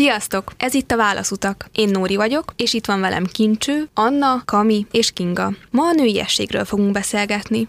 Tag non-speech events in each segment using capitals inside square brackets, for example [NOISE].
Sziasztok! Ez itt a Válaszutak. Én Nóri vagyok, és itt van velem Kincső, Anna, Kami és Kinga. Ma a nőiességről fogunk beszélgetni.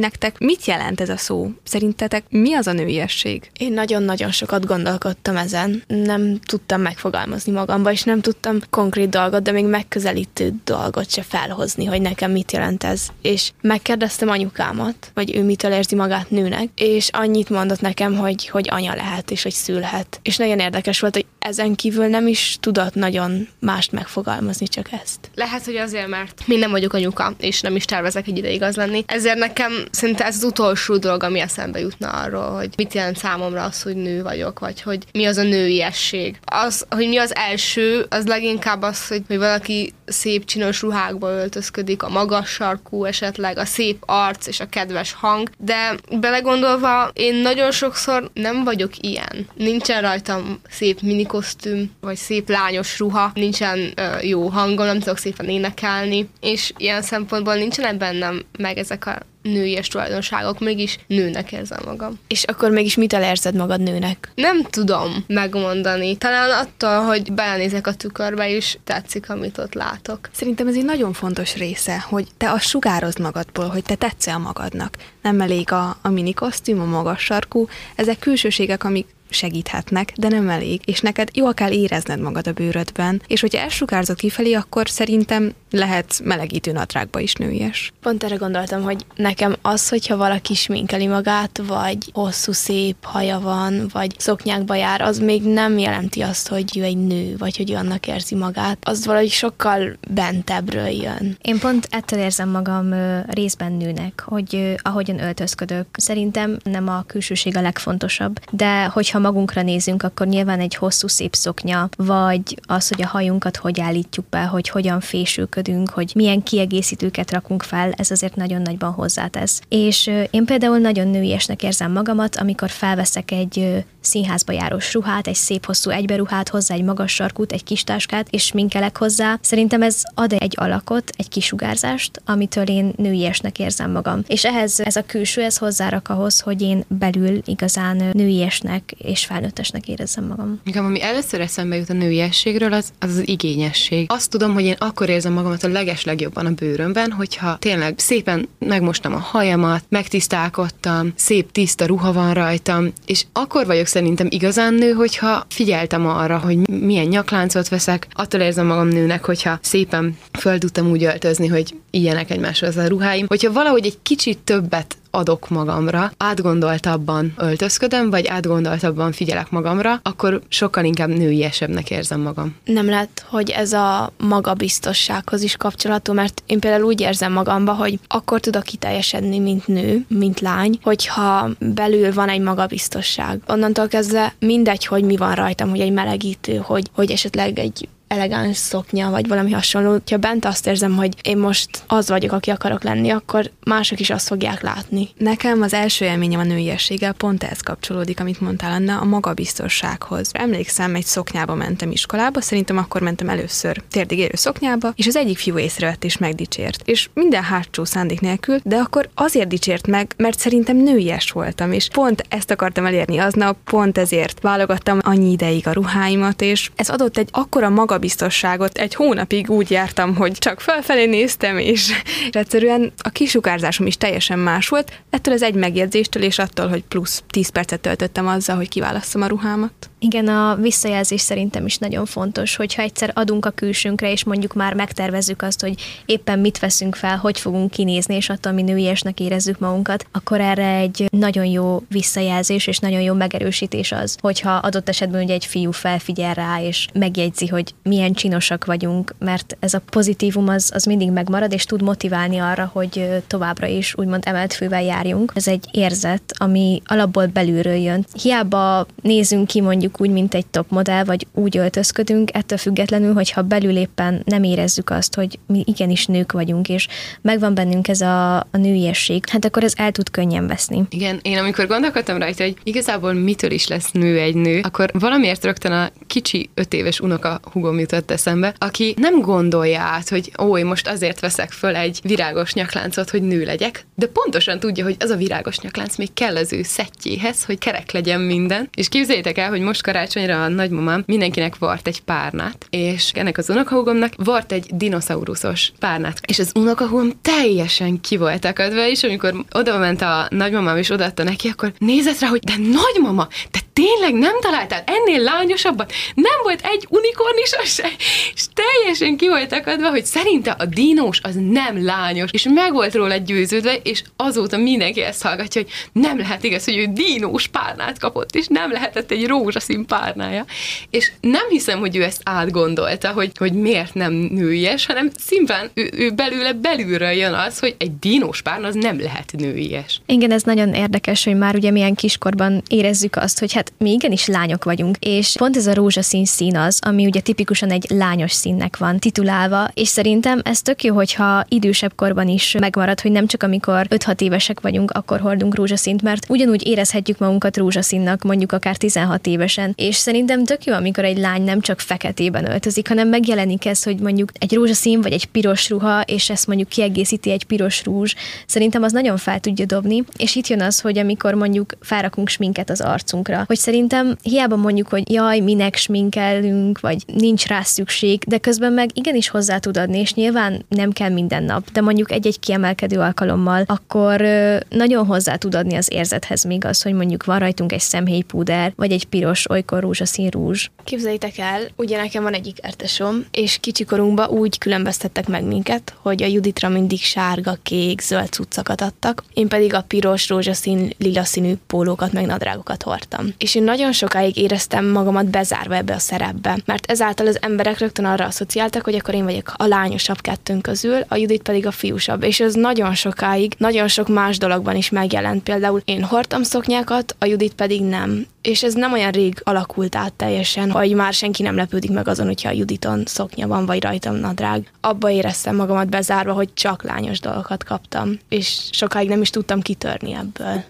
Nektek mit jelent ez a szó? Szerintetek mi az a nőiesség? Én nagyon-nagyon sokat gondolkodtam ezen. Nem tudtam megfogalmazni magamba, és nem tudtam konkrét dolgot, de még megközelítő dolgot se felhozni, hogy nekem mit jelent ez. És megkérdeztem anyukámat, hogy ő mitől érzi magát nőnek, és annyit mondott nekem, hogy, hogy anya lehet, és hogy szülhet. És nagyon érdekes volt, hogy ezen kívül nem is tudott nagyon mást megfogalmazni, csak ezt. Lehet, hogy azért, mert mi nem vagyok anyuka, és nem is tervezek egy ideig az lenni. Ezért nekem Szerintem ez az utolsó dolog, ami eszembe jutna arról, hogy mit jelent számomra az, hogy nő vagyok, vagy hogy mi az a nőiesség. Az, hogy mi az első, az leginkább az, hogy, hogy valaki szép csinos ruhákba öltözködik, a magas sarkú esetleg, a szép arc és a kedves hang, de belegondolva én nagyon sokszor nem vagyok ilyen. Nincsen rajtam szép minikosztüm, vagy szép lányos ruha, nincsen ö, jó hangom, nem tudok szépen énekelni, és ilyen szempontból nincsenek bennem meg ezek a nőies tulajdonságok, mégis nőnek érzem magam. És akkor mégis mitől érzed magad nőnek? Nem tudom megmondani. Talán attól, hogy belenézek a tükörbe, és tetszik, amit ott látok. Szerintem ez egy nagyon fontos része, hogy te azt sugározd magadból, hogy te tetszel magadnak. Nem elég a, a mini kosztüm, a magas sarkú, ezek külsőségek, amik segíthetnek, de nem elég, és neked jól kell érezned magad a bőrödben, és hogyha elsugárzod kifelé, akkor szerintem lehet melegítő nadrágba is nőies. Pont erre gondoltam, hogy nekem az, hogyha valaki sminkeli magát, vagy hosszú szép haja van, vagy szoknyákba jár, az még nem jelenti azt, hogy ő egy nő, vagy hogy ő annak érzi magát. Az valahogy sokkal bentebbről jön. Én pont ettől érzem magam részben nőnek, hogy ahogyan öltözködök. Szerintem nem a külsőség a legfontosabb, de hogyha magunkra nézünk, akkor nyilván egy hosszú szép szoknya, vagy az, hogy a hajunkat hogy állítjuk be, hogy hogyan fésülködünk, hogy milyen kiegészítőket rakunk fel, ez azért nagyon nagyban hozzátesz. És én például nagyon nőiesnek érzem magamat, amikor felveszek egy színházba járós ruhát, egy szép hosszú egyberuhát, hozzá egy magas sarkút, egy kis táskát, és minkelek hozzá. Szerintem ez ad egy alakot, egy kisugárzást, amitől én nőiesnek érzem magam. És ehhez ez a külső, ez hozzárak ahhoz, hogy én belül igazán nőiesnek és felnőttesnek érezzem magam. Nekem, ami először eszembe jut a nőiességről, az, az az igényesség. Azt tudom, hogy én akkor érzem magamat a leges legjobban a bőrömben, hogyha tényleg szépen megmostam a hajamat, megtisztálkodtam, szép tiszta ruha van rajtam, és akkor vagyok szerintem igazán nő, hogyha figyeltem arra, hogy milyen nyakláncot veszek, attól érzem magam nőnek, hogyha szépen föl tudtam úgy öltözni, hogy ilyenek egymáshoz a ruháim. Hogyha valahogy egy kicsit többet adok magamra, átgondoltabban öltözködöm, vagy átgondoltabban figyelek magamra, akkor sokkal inkább nőiesebbnek érzem magam. Nem lehet, hogy ez a magabiztossághoz is kapcsolatú, mert én például úgy érzem magamba, hogy akkor tudok kiteljesedni, mint nő, mint lány, hogyha belül van egy magabiztosság. Onnantól kezdve mindegy, hogy mi van rajtam, hogy egy melegítő, hogy, hogy esetleg egy elegáns szoknya, vagy valami hasonló. Ha bent azt érzem, hogy én most az vagyok, aki akarok lenni, akkor mások is azt fogják látni. Nekem az első élményem a nőiességgel pont ez kapcsolódik, amit mondtál, Anna, a magabiztossághoz. Emlékszem, egy szoknyába mentem iskolába, szerintem akkor mentem először térdig érő szoknyába, és az egyik fiú észrevett és megdicsért. És minden hátsó szándék nélkül, de akkor azért dicsért meg, mert szerintem nőies voltam, és pont ezt akartam elérni aznap, pont ezért válogattam annyi ideig a ruháimat, és ez adott egy akkora maga magabiztosságot. Egy hónapig úgy jártam, hogy csak felfelé néztem, és, [LAUGHS] egyszerűen a kisugárzásom is teljesen más volt, ettől az egy megjegyzéstől, és attól, hogy plusz 10 percet töltöttem azzal, hogy kiválasszam a ruhámat. Igen, a visszajelzés szerintem is nagyon fontos, hogyha egyszer adunk a külsőnkre, és mondjuk már megtervezzük azt, hogy éppen mit veszünk fel, hogy fogunk kinézni, és attól mi nőiesnek érezzük magunkat, akkor erre egy nagyon jó visszajelzés és nagyon jó megerősítés az, hogyha adott esetben ugye egy fiú felfigyel rá, és megjegyzi, hogy milyen csinosak vagyunk, mert ez a pozitívum az, az mindig megmarad, és tud motiválni arra, hogy továbbra is úgymond emelt fővel járjunk. Ez egy érzet, ami alapból belülről jön. Hiába nézünk ki mondjuk úgy, mint egy top modell, vagy úgy öltözködünk, ettől függetlenül, hogyha belül éppen nem érezzük azt, hogy mi igenis nők vagyunk, és megvan bennünk ez a, a nőiesség, hát akkor ez el tud könnyen veszni. Igen, én amikor gondolkodtam rajta, hogy igazából mitől is lesz nő egy nő, akkor valamiért rögtön a kicsi öt éves unoka hugom jutott eszembe, aki nem gondolja át, hogy ó, most azért veszek föl egy virágos nyakláncot, hogy nő legyek, de pontosan tudja, hogy az a virágos nyaklánc még kell az ő szettjéhez, hogy kerek legyen minden. És képzeljétek el, hogy most karácsonyra a nagymamám mindenkinek vart egy párnát, és ennek az unokahúgomnak vart egy dinoszauruszos párnát. És az unokahúgom teljesen ki volt akadva, és amikor oda ment a nagymamám és odaadta neki, akkor nézett rá, hogy de nagymama, te tényleg nem találtál ennél lányosabbat? Nem volt egy unikornisos se? És teljesen ki volt akadva, hogy szerinte a dinós az nem lányos, és meg volt róla győződve, és azóta mindenki ezt hallgatja, hogy nem lehet igaz, hogy ő dinós párnát kapott, és nem lehetett egy rózsaszín párnája. És nem hiszem, hogy ő ezt átgondolta, hogy, hogy miért nem nőies, hanem szimplán ő, ő belőle belülről jön az, hogy egy dinós párna az nem lehet nőies. Igen, ez nagyon érdekes, hogy már ugye milyen kiskorban érezzük azt, hogy hát mi igenis lányok vagyunk, és pont ez a rózsaszín szín az, ami ugye tipikusan egy lányos színnek van titulálva, és szerintem ez tök jó, hogyha idősebb korban is megmarad, hogy nem csak amikor 5-6 évesek vagyunk, akkor hordunk rózsaszínt, mert ugyanúgy érezhetjük magunkat rózsaszínnak, mondjuk akár 16 évesen. És szerintem tök jó, amikor egy lány nem csak feketében öltözik, hanem megjelenik ez, hogy mondjuk egy rózsaszín vagy egy piros ruha, és ezt mondjuk kiegészíti egy piros rúzs. Szerintem az nagyon fel tudja dobni, és itt jön az, hogy amikor mondjuk felrakunk sminket az arcunkra, hogy szerintem hiába mondjuk, hogy jaj, minek sminkelünk, vagy nincs rá szükség, de közben meg igenis hozzá tud adni, és nyilván nem kell minden nap, de mondjuk egy-egy kiemelkedő alkalommal, akkor nagyon hozzá tud adni az érzethez még az, hogy mondjuk van rajtunk egy szemhéjpúder, vagy egy piros, olykor rózsaszín rúzs. Képzeljétek el, ugye nekem van egyik ertesom, és kicsikorunkban úgy különböztettek meg minket, hogy a Juditra mindig sárga, kék, zöld cuccakat adtak, én pedig a piros, rózsaszín, lila színű pólókat meg nadrágokat hordtam. És én nagyon sokáig éreztem magamat bezárva ebbe a szerepbe, mert ezáltal az emberek rögtön arra asszociáltak, hogy akkor én vagyok a lányosabb kettőnk közül, a Judit pedig a fiúsabb. És ez nagyon sokáig, nagyon sok más dologban is megjelent. Például én hordtam szoknyákat, a Judit pedig nem. És ez nem olyan rég alakult át teljesen, hogy már senki nem lepődik meg azon, hogyha a Juditon szoknya van, vagy rajtam nadrág. Abba éreztem magamat bezárva, hogy csak lányos dolgokat kaptam, és sokáig nem is tudtam kitörni ebből.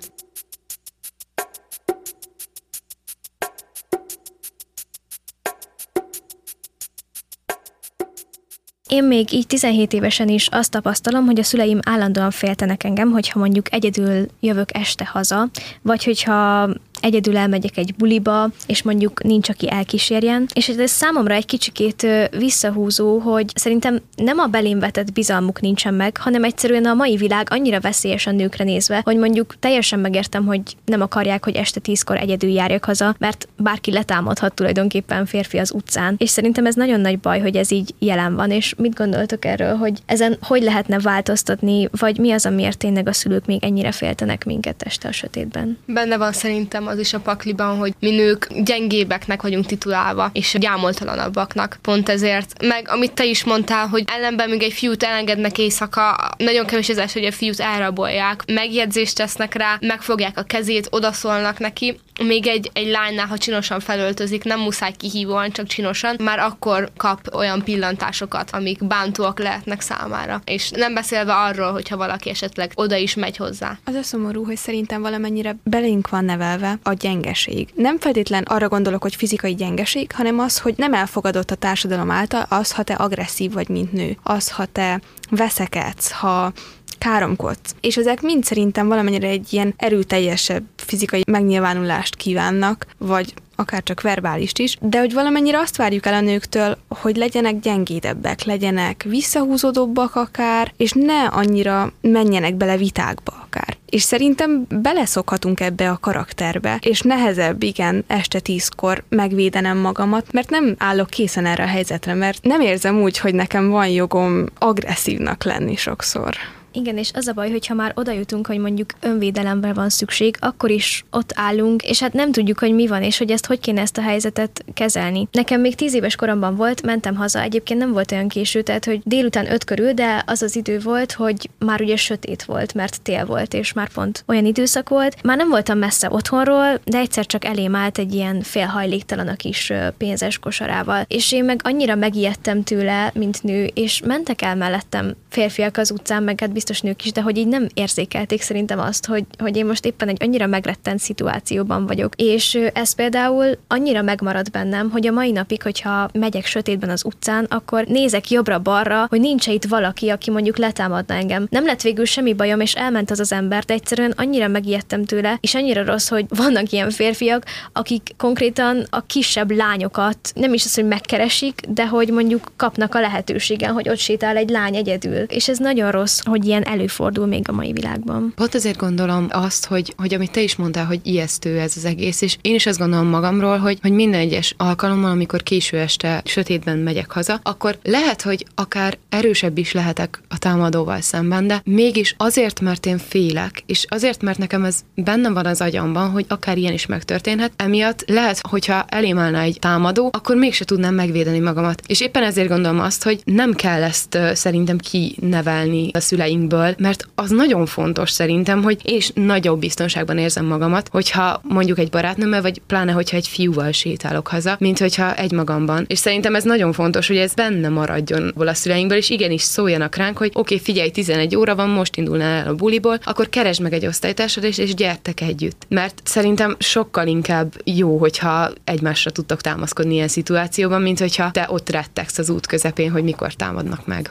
Én még így 17 évesen is azt tapasztalom, hogy a szüleim állandóan féltenek engem, hogyha mondjuk egyedül jövök este haza, vagy hogyha egyedül elmegyek egy buliba, és mondjuk nincs, aki elkísérjen. És ez számomra egy kicsikét visszahúzó, hogy szerintem nem a belém vetett bizalmuk nincsen meg, hanem egyszerűen a mai világ annyira veszélyes a nőkre nézve, hogy mondjuk teljesen megértem, hogy nem akarják, hogy este tízkor egyedül járjak haza, mert bárki letámadhat tulajdonképpen férfi az utcán. És szerintem ez nagyon nagy baj, hogy ez így jelen van, és mit gondoltok erről, hogy ezen hogy lehetne változtatni, vagy mi az, amiért tényleg a szülők még ennyire féltenek minket este a sötétben? Benne van szerintem az is a pakliban, hogy mi nők gyengébeknek vagyunk titulálva, és gyámoltalanabbaknak. Pont ezért. Meg amit te is mondtál, hogy ellenben még egy fiút elengednek éjszaka, nagyon kevés az hogy a fiút elrabolják, megjegyzést tesznek rá, megfogják a kezét, odaszólnak neki, még egy, egy lánynál, ha csinosan felöltözik, nem muszáj kihívóan, csak csinosan, már akkor kap olyan pillantásokat, amik bántóak lehetnek számára. És nem beszélve arról, hogyha valaki esetleg oda is megy hozzá. Az a szomorú, hogy szerintem valamennyire belénk van nevelve a gyengeség. Nem feltétlen arra gondolok, hogy fizikai gyengeség, hanem az, hogy nem elfogadott a társadalom által az, ha te agresszív vagy, mint nő. Az, ha te veszekedsz, ha káromkodsz. És ezek mind szerintem valamennyire egy ilyen erőteljesebb fizikai megnyilvánulást kívánnak, vagy akár csak verbálist is, de hogy valamennyire azt várjuk el a nőktől, hogy legyenek gyengédebbek, legyenek visszahúzódóbbak akár, és ne annyira menjenek bele vitákba akár. És szerintem beleszokhatunk ebbe a karakterbe, és nehezebb, igen, este tízkor megvédenem magamat, mert nem állok készen erre a helyzetre, mert nem érzem úgy, hogy nekem van jogom agresszívnak lenni sokszor. Igen, és az a baj, hogyha már oda jutunk, hogy mondjuk önvédelemre van szükség, akkor is ott állunk, és hát nem tudjuk, hogy mi van, és hogy ezt hogy kéne ezt a helyzetet kezelni. Nekem még tíz éves koromban volt, mentem haza, egyébként nem volt olyan késő, tehát hogy délután öt körül, de az az idő volt, hogy már ugye sötét volt, mert tél volt, és már pont olyan időszak volt. Már nem voltam messze otthonról, de egyszer csak elém állt egy ilyen félhajléktalan a kis pénzes kosarával, és én meg annyira megijedtem tőle, mint nő, és mentek el mellettem férfiak az utcán, meg hát biztos nők is, de hogy így nem érzékelték szerintem azt, hogy, hogy én most éppen egy annyira megrettent szituációban vagyok. És ez például annyira megmarad bennem, hogy a mai napig, hogyha megyek sötétben az utcán, akkor nézek jobbra-balra, hogy nincs itt valaki, aki mondjuk letámadna engem. Nem lett végül semmi bajom, és elment az az ember, de egyszerűen annyira megijedtem tőle, és annyira rossz, hogy vannak ilyen férfiak, akik konkrétan a kisebb lányokat nem is az, hogy megkeresik, de hogy mondjuk kapnak a lehetőségen, hogy ott sétál egy lány egyedül. És ez nagyon rossz, hogy ilyen előfordul még a mai világban. Pont azért gondolom azt, hogy, hogy amit te is mondtál, hogy ijesztő ez az egész, és én is azt gondolom magamról, hogy, hogy minden egyes alkalommal, amikor késő este sötétben megyek haza, akkor lehet, hogy akár erősebb is lehetek a támadóval szemben, de mégis azért, mert én félek, és azért, mert nekem ez benne van az agyamban, hogy akár ilyen is megtörténhet, emiatt lehet, hogyha elém állna egy támadó, akkor mégse tudnám megvédeni magamat. És éppen ezért gondolom azt, hogy nem kell ezt szerintem kinevelni a szüleinkből, mert az nagyon fontos szerintem, hogy én is nagyobb biztonságban érzem magamat, hogyha mondjuk egy barátnőmmel, vagy pláne, hogyha egy fiúval sétálok haza, mint hogyha egy magamban. És szerintem ez nagyon fontos, hogy ez benne maradjon a szüleinkből, és igenis szóljanak ránk, hogy oké, okay, figyelj, 11 óra van, most indulnál el a buliból, akkor keresd meg egy osztálytársad, és, és gyertek együtt. Mert szerintem sokkal inkább jó, hogyha egymásra tudtok támaszkodni ilyen szituációban, mint hogyha te ott rettegsz az út közepén, hogy mikor támadnak meg.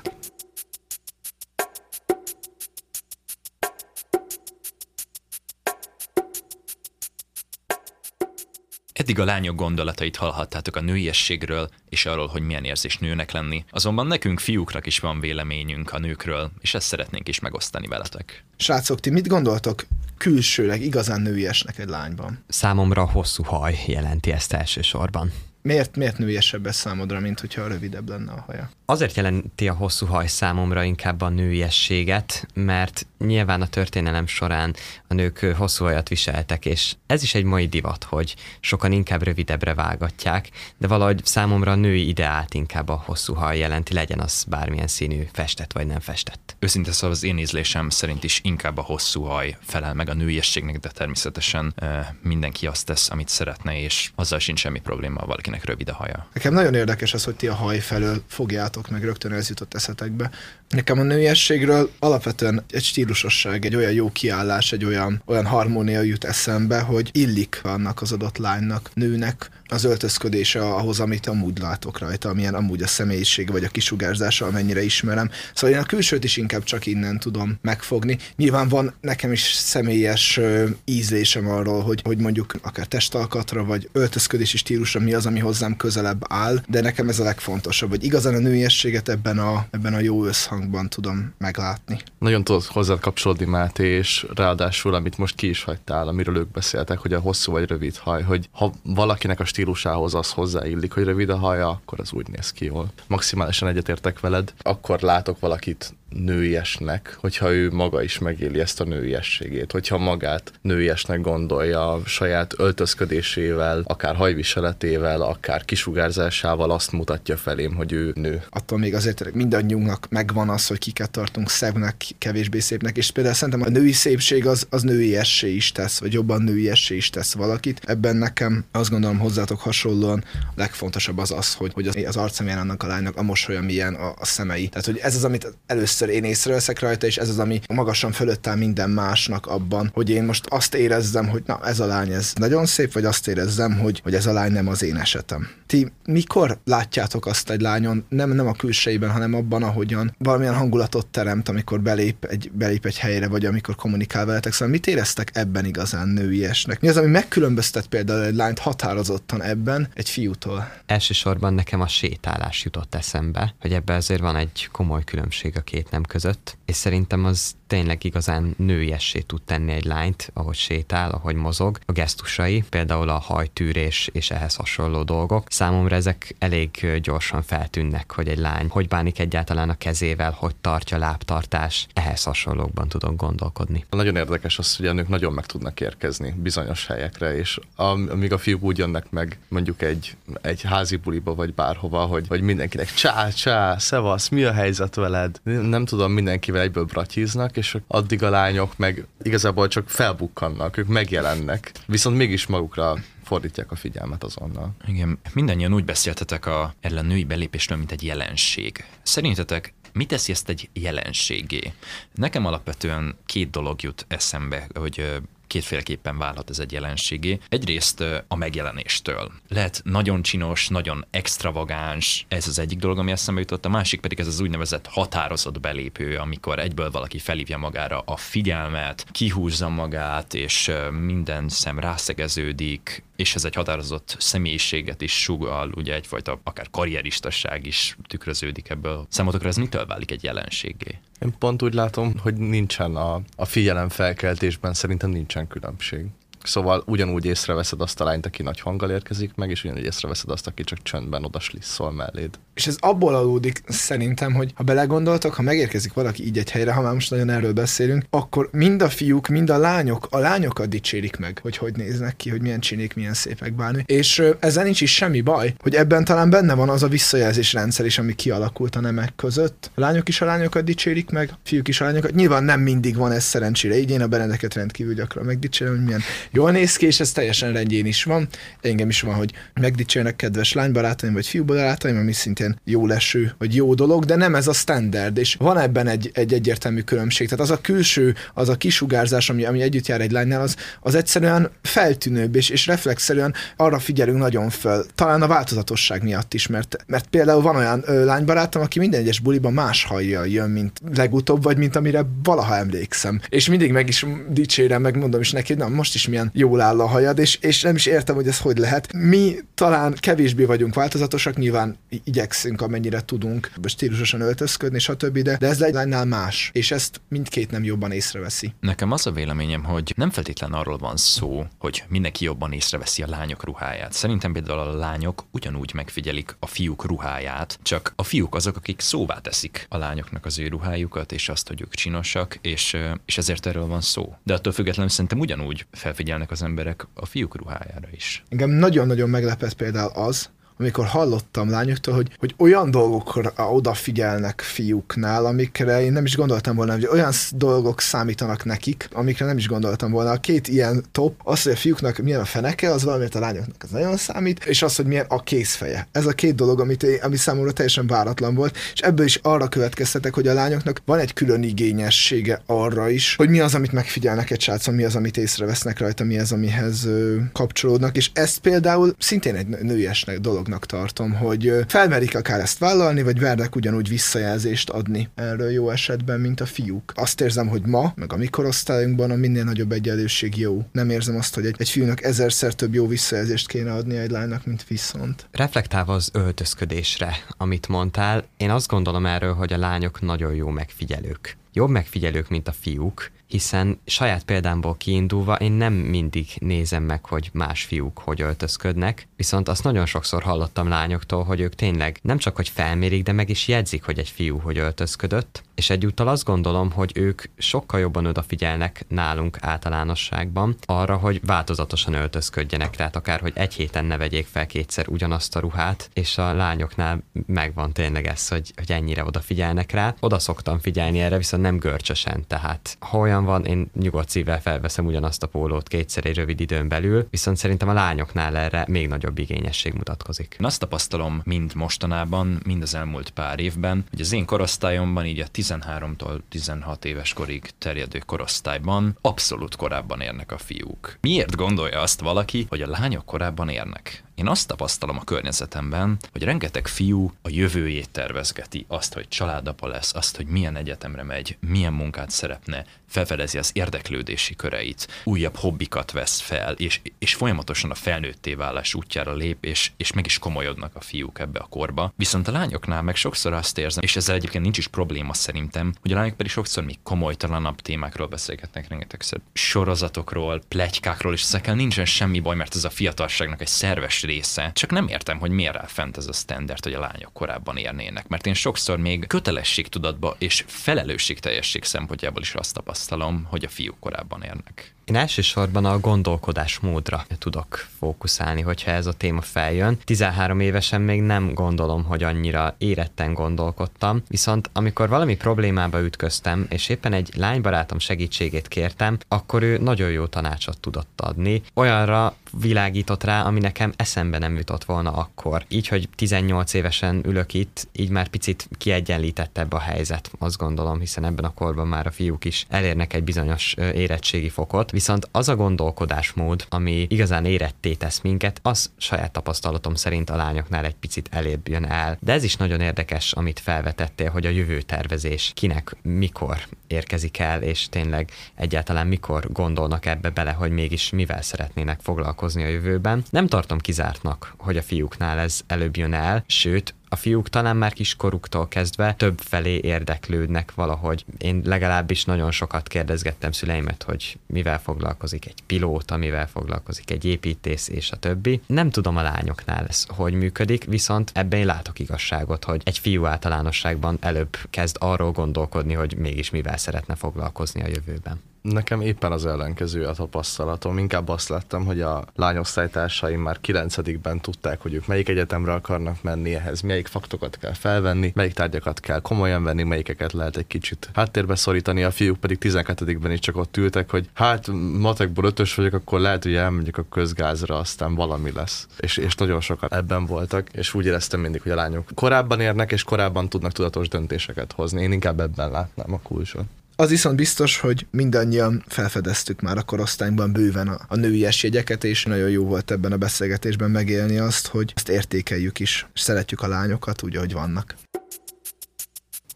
Eddig a lányok gondolatait hallhattátok a nőiességről, és arról, hogy milyen érzés nőnek lenni. Azonban nekünk fiúknak is van véleményünk a nőkről, és ezt szeretnénk is megosztani veletek. Srácok, ti mit gondoltok külsőleg igazán nőiesnek egy lányban? Számomra a hosszú haj jelenti ezt elsősorban. Miért, miért nőiesebb ez számodra, mint hogyha rövidebb lenne a haja? Azért jelenti a hosszú haj számomra inkább a nőiességet, mert nyilván a történelem során a nők hosszú hajat viseltek, és ez is egy mai divat, hogy sokan inkább rövidebbre vágatják, de valahogy számomra a női ideált inkább a hosszú haj jelenti, legyen az bármilyen színű, festett vagy nem festett. Őszinte szóval az én ízlésem szerint is inkább a hosszú haj felel meg a nőiességnek, de természetesen mindenki azt tesz, amit szeretne, és azzal sincs semmi probléma, valakinek rövid a haja. Nekem nagyon érdekes az, hogy ti a haj felől fogjátok meg, rögtön ez jutott eszetekbe. Nekem a nőiességről alapvetően egy stílusosság, egy olyan jó kiállás, egy olyan, olyan harmónia jut eszembe, hogy illik annak az adott lánynak, nőnek az öltözködése ahhoz, amit amúgy látok rajta, amilyen amúgy a személyiség vagy a kisugárzása, amennyire ismerem. Szóval én a külsőt is inkább csak innen tudom megfogni. Nyilván van nekem is személyes ízlésem arról, hogy, hogy mondjuk akár testalkatra vagy öltözködési stílusra mi az, ami hozzám közelebb áll, de nekem ez a legfontosabb, hogy igazán a nőiességet ebben a, ebben a jó összhangban tudom meglátni. Nagyon tudod hozzá kapcsolódni, Máté, és ráadásul, amit most ki is hagytál, amiről ők beszéltek, hogy a hosszú vagy rövid haj, hogy ha valakinek a stílusához az hozzáillik, hogy rövid a haja, akkor az úgy néz ki jól. Maximálisan egyetértek veled, akkor látok valakit nőiesnek, hogyha ő maga is megéli ezt a nőiességét, hogyha magát nőiesnek gondolja saját öltözködésével, akár hajviseletével, akár kisugárzásával azt mutatja felém, hogy ő nő. Attól még azért mindannyiunknak megvan az, hogy kiket tartunk szebbnek, kevésbé szépnek, és például szerintem a női szépség az, az nőiessé is tesz, vagy jobban nőiessé is tesz valakit. Ebben nekem azt gondolom hozzátok hasonlóan a legfontosabb az az, hogy, hogy az, az arcemén annak a lánynak a mosolya milyen a, a szemei. Tehát, hogy ez az, amit először én észreveszek rajta, és ez az, ami magasan fölött áll minden másnak abban, hogy én most azt érezzem, hogy na ez a lány ez nagyon szép, vagy azt érezzem, hogy, hogy ez a lány nem az én esetem. Ti mikor látjátok azt egy lányon, nem, nem a külsejében, hanem abban, ahogyan valamilyen hangulatot teremt, amikor belép egy, belép egy helyre, vagy amikor kommunikál veletek, szóval mit éreztek ebben igazán nőiesnek? Mi az, ami megkülönböztet például egy lányt határozottan ebben egy fiútól? Elsősorban nekem a sétálás jutott eszembe, hogy ebben azért van egy komoly különbség a két nem között, és szerintem az tényleg igazán nőiessé tud tenni egy lányt, ahogy sétál, ahogy mozog. A gesztusai, például a hajtűrés és ehhez hasonló dolgok, számomra ezek elég gyorsan feltűnnek, hogy egy lány hogy bánik egyáltalán a kezével, hogy tartja lábtartás, ehhez hasonlókban tudok gondolkodni. Nagyon érdekes az, hogy a nők nagyon meg tudnak érkezni bizonyos helyekre, és amíg a fiúk úgy jönnek meg mondjuk egy, egy házi buliba vagy bárhova, hogy, hogy mindenkinek csá, csá, szevasz, mi a helyzet veled? Nem tudom, mindenkivel egyből bratyíznak, és addig a lányok meg igazából csak felbukkannak, ők megjelennek, viszont mégis magukra fordítják a figyelmet azonnal. Igen, mindannyian úgy beszéltetek a, erről a női belépésről, mint egy jelenség. Szerintetek Mi teszi ezt egy jelenségé? Nekem alapvetően két dolog jut eszembe, hogy kétféleképpen válhat ez egy jelenségé. Egyrészt a megjelenéstől. Lehet nagyon csinos, nagyon extravagáns, ez az egyik dolog, ami eszembe jutott, a másik pedig ez az úgynevezett határozott belépő, amikor egyből valaki felhívja magára a figyelmet, kihúzza magát, és minden szem rászegeződik, és ez egy határozott személyiséget is sugal, ugye egyfajta akár karrieristasság is tükröződik ebből. Számotokra ez mitől válik egy jelenségé? Én pont úgy látom, hogy nincsen a, a figyelemfelkeltésben szerintem nincsen különbség. Szóval ugyanúgy észreveszed azt a lányt, aki nagy hanggal érkezik meg, és ugyanúgy észreveszed azt, aki csak csöndben odaslisszol melléd. És ez abból adódik szerintem, hogy ha belegondoltok, ha megérkezik valaki így egy helyre, ha már most nagyon erről beszélünk, akkor mind a fiúk, mind a lányok, a lányokat dicsérik meg, hogy hogy néznek ki, hogy milyen csinék, milyen szépek bánni. És ezzel nincs is semmi baj, hogy ebben talán benne van az a visszajelzés rendszer is, ami kialakult a nemek között. A lányok is a lányokat dicsérik meg, a fiúk is a lányokat. Nyilván nem mindig van ez szerencsére. Így én a Benedeket rendkívül gyakran megdicsérem, hogy milyen jól néz ki, és ez teljesen rendjén is van. Engem is van, hogy megdicsérnek kedves lánybarátaim vagy fiúbarátaim, ami szintén jó leső, vagy jó dolog, de nem ez a standard, és van ebben egy, egy egyértelmű különbség. Tehát az a külső, az a kisugárzás, ami, ami együtt jár egy lánynál, az, az egyszerűen feltűnőbb, és, és reflexzerűen arra figyelünk nagyon föl. Talán a változatosság miatt is, mert, mert például van olyan ö, lánybarátom, aki minden egyes buliban más hajjal jön, mint legutóbb, vagy mint amire valaha emlékszem. És mindig meg is dicsérem, meg mondom is neki, na most is milyen jól áll a hajad, és, és nem is értem, hogy ez hogy lehet. Mi talán kevésbé vagyunk változatosak, nyilván igyekszünk, amennyire tudunk stílusosan öltözködni, stb., de, de ez egy lánynál más, és ezt mindkét nem jobban észreveszi. Nekem az a véleményem, hogy nem feltétlen arról van szó, hogy mindenki jobban észreveszi a lányok ruháját. Szerintem például a lányok ugyanúgy megfigyelik a fiúk ruháját, csak a fiúk azok, akik szóvá teszik a lányoknak az ő ruhájukat, és azt, hogy ők csinosak, és, és ezért erről van szó. De attól függetlenül szerintem ugyanúgy felfigyelnek az emberek a fiúk ruhájára is. Engem nagyon-nagyon meglepett például az, amikor hallottam lányoktól, hogy, hogy olyan dolgokra odafigyelnek fiúknál, amikre én nem is gondoltam volna, hogy olyan dolgok számítanak nekik, amikre nem is gondoltam volna. A két ilyen top, az, hogy a fiúknak milyen a feneke, az valamiért a lányoknak az nagyon számít, és az, hogy milyen a kézfeje. Ez a két dolog, amit én, ami számomra teljesen váratlan volt, és ebből is arra következtetek, hogy a lányoknak van egy külön igényessége arra is, hogy mi az, amit megfigyelnek egy srácon, mi az, amit észrevesznek rajta, mi az, amihez kapcsolódnak, és ezt például szintén egy nőiesnek dolog dolognak tartom, hogy felmerik akár ezt vállalni, vagy vernek ugyanúgy visszajelzést adni erről jó esetben, mint a fiúk. Azt érzem, hogy ma, meg a mi korosztályunkban a minél nagyobb egyenlőség jó. Nem érzem azt, hogy egy, egy fiúnak ezerszer több jó visszajelzést kéne adni egy lánynak, mint viszont. Reflektálva az öltözködésre, amit mondtál, én azt gondolom erről, hogy a lányok nagyon jó megfigyelők. Jobb megfigyelők, mint a fiúk, hiszen saját példámból kiindulva én nem mindig nézem meg, hogy más fiúk hogy öltözködnek, viszont azt nagyon sokszor hallottam lányoktól, hogy ők tényleg nem csak hogy felmérik, de meg is jegyzik, hogy egy fiú hogy öltözködött, és egyúttal azt gondolom, hogy ők sokkal jobban odafigyelnek nálunk általánosságban arra, hogy változatosan öltözködjenek, tehát akár, hogy egy héten ne vegyék fel kétszer ugyanazt a ruhát, és a lányoknál megvan tényleg ez, hogy, hogy ennyire odafigyelnek rá. Oda szoktam figyelni erre, viszont nem görcsösen, tehát ha olyan van, én nyugodt szívvel felveszem ugyanazt a pólót kétszer egy rövid időn belül, viszont szerintem a lányoknál erre még nagyobb igényesség mutatkozik. Én azt tapasztalom mind mostanában, mind az elmúlt pár évben, hogy az én korosztályomban, így a 13-tól 16 éves korig terjedő korosztályban abszolút korábban érnek a fiúk. Miért gondolja azt valaki, hogy a lányok korábban érnek? Én azt tapasztalom a környezetemben, hogy rengeteg fiú a jövőjét tervezgeti, azt, hogy családapa lesz, azt, hogy milyen egyetemre megy, milyen munkát szeretne, felfedezi az érdeklődési köreit, újabb hobbikat vesz fel, és, és folyamatosan a felnőtté válás útjára lép, és, és meg is komolyodnak a fiúk ebbe a korba. Viszont a lányoknál meg sokszor azt érzem, és ezzel egyébként nincs is probléma szerintem, hogy a lányok pedig sokszor még komolytalanabb témákról beszélgetnek, rengetegszer sorozatokról, plegykákról, és ezekkel nincsen semmi baj, mert ez a fiatalságnak egy szerves része. Csak nem értem, hogy miért áll fent ez a standard, hogy a lányok korábban érnének. Mert én sokszor még kötelességtudatba és felelősségteljesség szempontjából is azt tapasztalom, hogy a fiúk korábban érnek. Én elsősorban a gondolkodásmódra tudok fókuszálni, hogyha ez a téma feljön. 13 évesen még nem gondolom, hogy annyira éretten gondolkodtam, viszont amikor valami problémába ütköztem, és éppen egy lánybarátom segítségét kértem, akkor ő nagyon jó tanácsot tudott adni. Olyanra világított rá, ami nekem eszembe nem jutott volna akkor. Így, hogy 18 évesen ülök itt, így már picit kiegyenlítettebb a helyzet, azt gondolom, hiszen ebben a korban már a fiúk is elérnek egy bizonyos érettségi fokot, viszont az a gondolkodásmód, ami igazán éretté tesz minket, az saját tapasztalatom szerint a lányoknál egy picit elébb jön el. De ez is nagyon érdekes, amit felvetettél, hogy a jövőtervezés kinek mikor érkezik el, és tényleg egyáltalán mikor gondolnak ebbe bele, hogy mégis mivel szeretnének foglalkozni a jövőben. Nem tartom kizártnak, hogy a fiúknál ez előbb jön el, sőt, a fiúk talán már kiskoruktól kezdve több felé érdeklődnek valahogy. Én legalábbis nagyon sokat kérdezgettem szüleimet, hogy mivel foglalkozik egy pilóta, mivel foglalkozik egy építész és a többi. Nem tudom a lányoknál ez hogy működik, viszont ebben én látok igazságot, hogy egy fiú általánosságban előbb kezd arról gondolkodni, hogy mégis mivel szeretne foglalkozni a jövőben. Nekem éppen az ellenkező a tapasztalatom. Inkább azt láttam, hogy a lányosztálytársaim már kilencedikben tudták, hogy ők melyik egyetemre akarnak menni ehhez, melyik faktokat kell felvenni, melyik tárgyakat kell komolyan venni, melyikeket lehet egy kicsit háttérbe szorítani, a fiúk pedig 12-ben is csak ott ültek, hogy hát matekból ötös vagyok, akkor lehet, hogy elmegyek a közgázra, aztán valami lesz. És, és nagyon sokat ebben voltak, és úgy éreztem mindig, hogy a lányok korábban érnek, és korábban tudnak tudatos döntéseket hozni. Én inkább ebben látnám a kulcsot. Az viszont biztos, hogy mindannyian felfedeztük már a korosztályban bőven a, a női jegyeket, és nagyon jó volt ebben a beszélgetésben megélni azt, hogy azt értékeljük is, és szeretjük a lányokat úgy, ahogy vannak.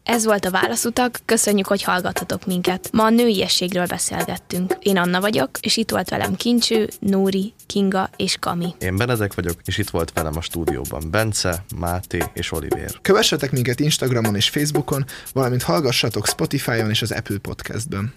Ez volt a Válaszutak, köszönjük, hogy hallgathatok minket. Ma a nőiességről beszélgettünk. Én Anna vagyok, és itt volt velem Kincső, Nóri, Kinga és Kami. Én Benedek vagyok, és itt volt velem a stúdióban Bence, Máté és Olivér. Kövessetek minket Instagramon és Facebookon, valamint hallgassatok Spotify-on és az Apple Podcastben.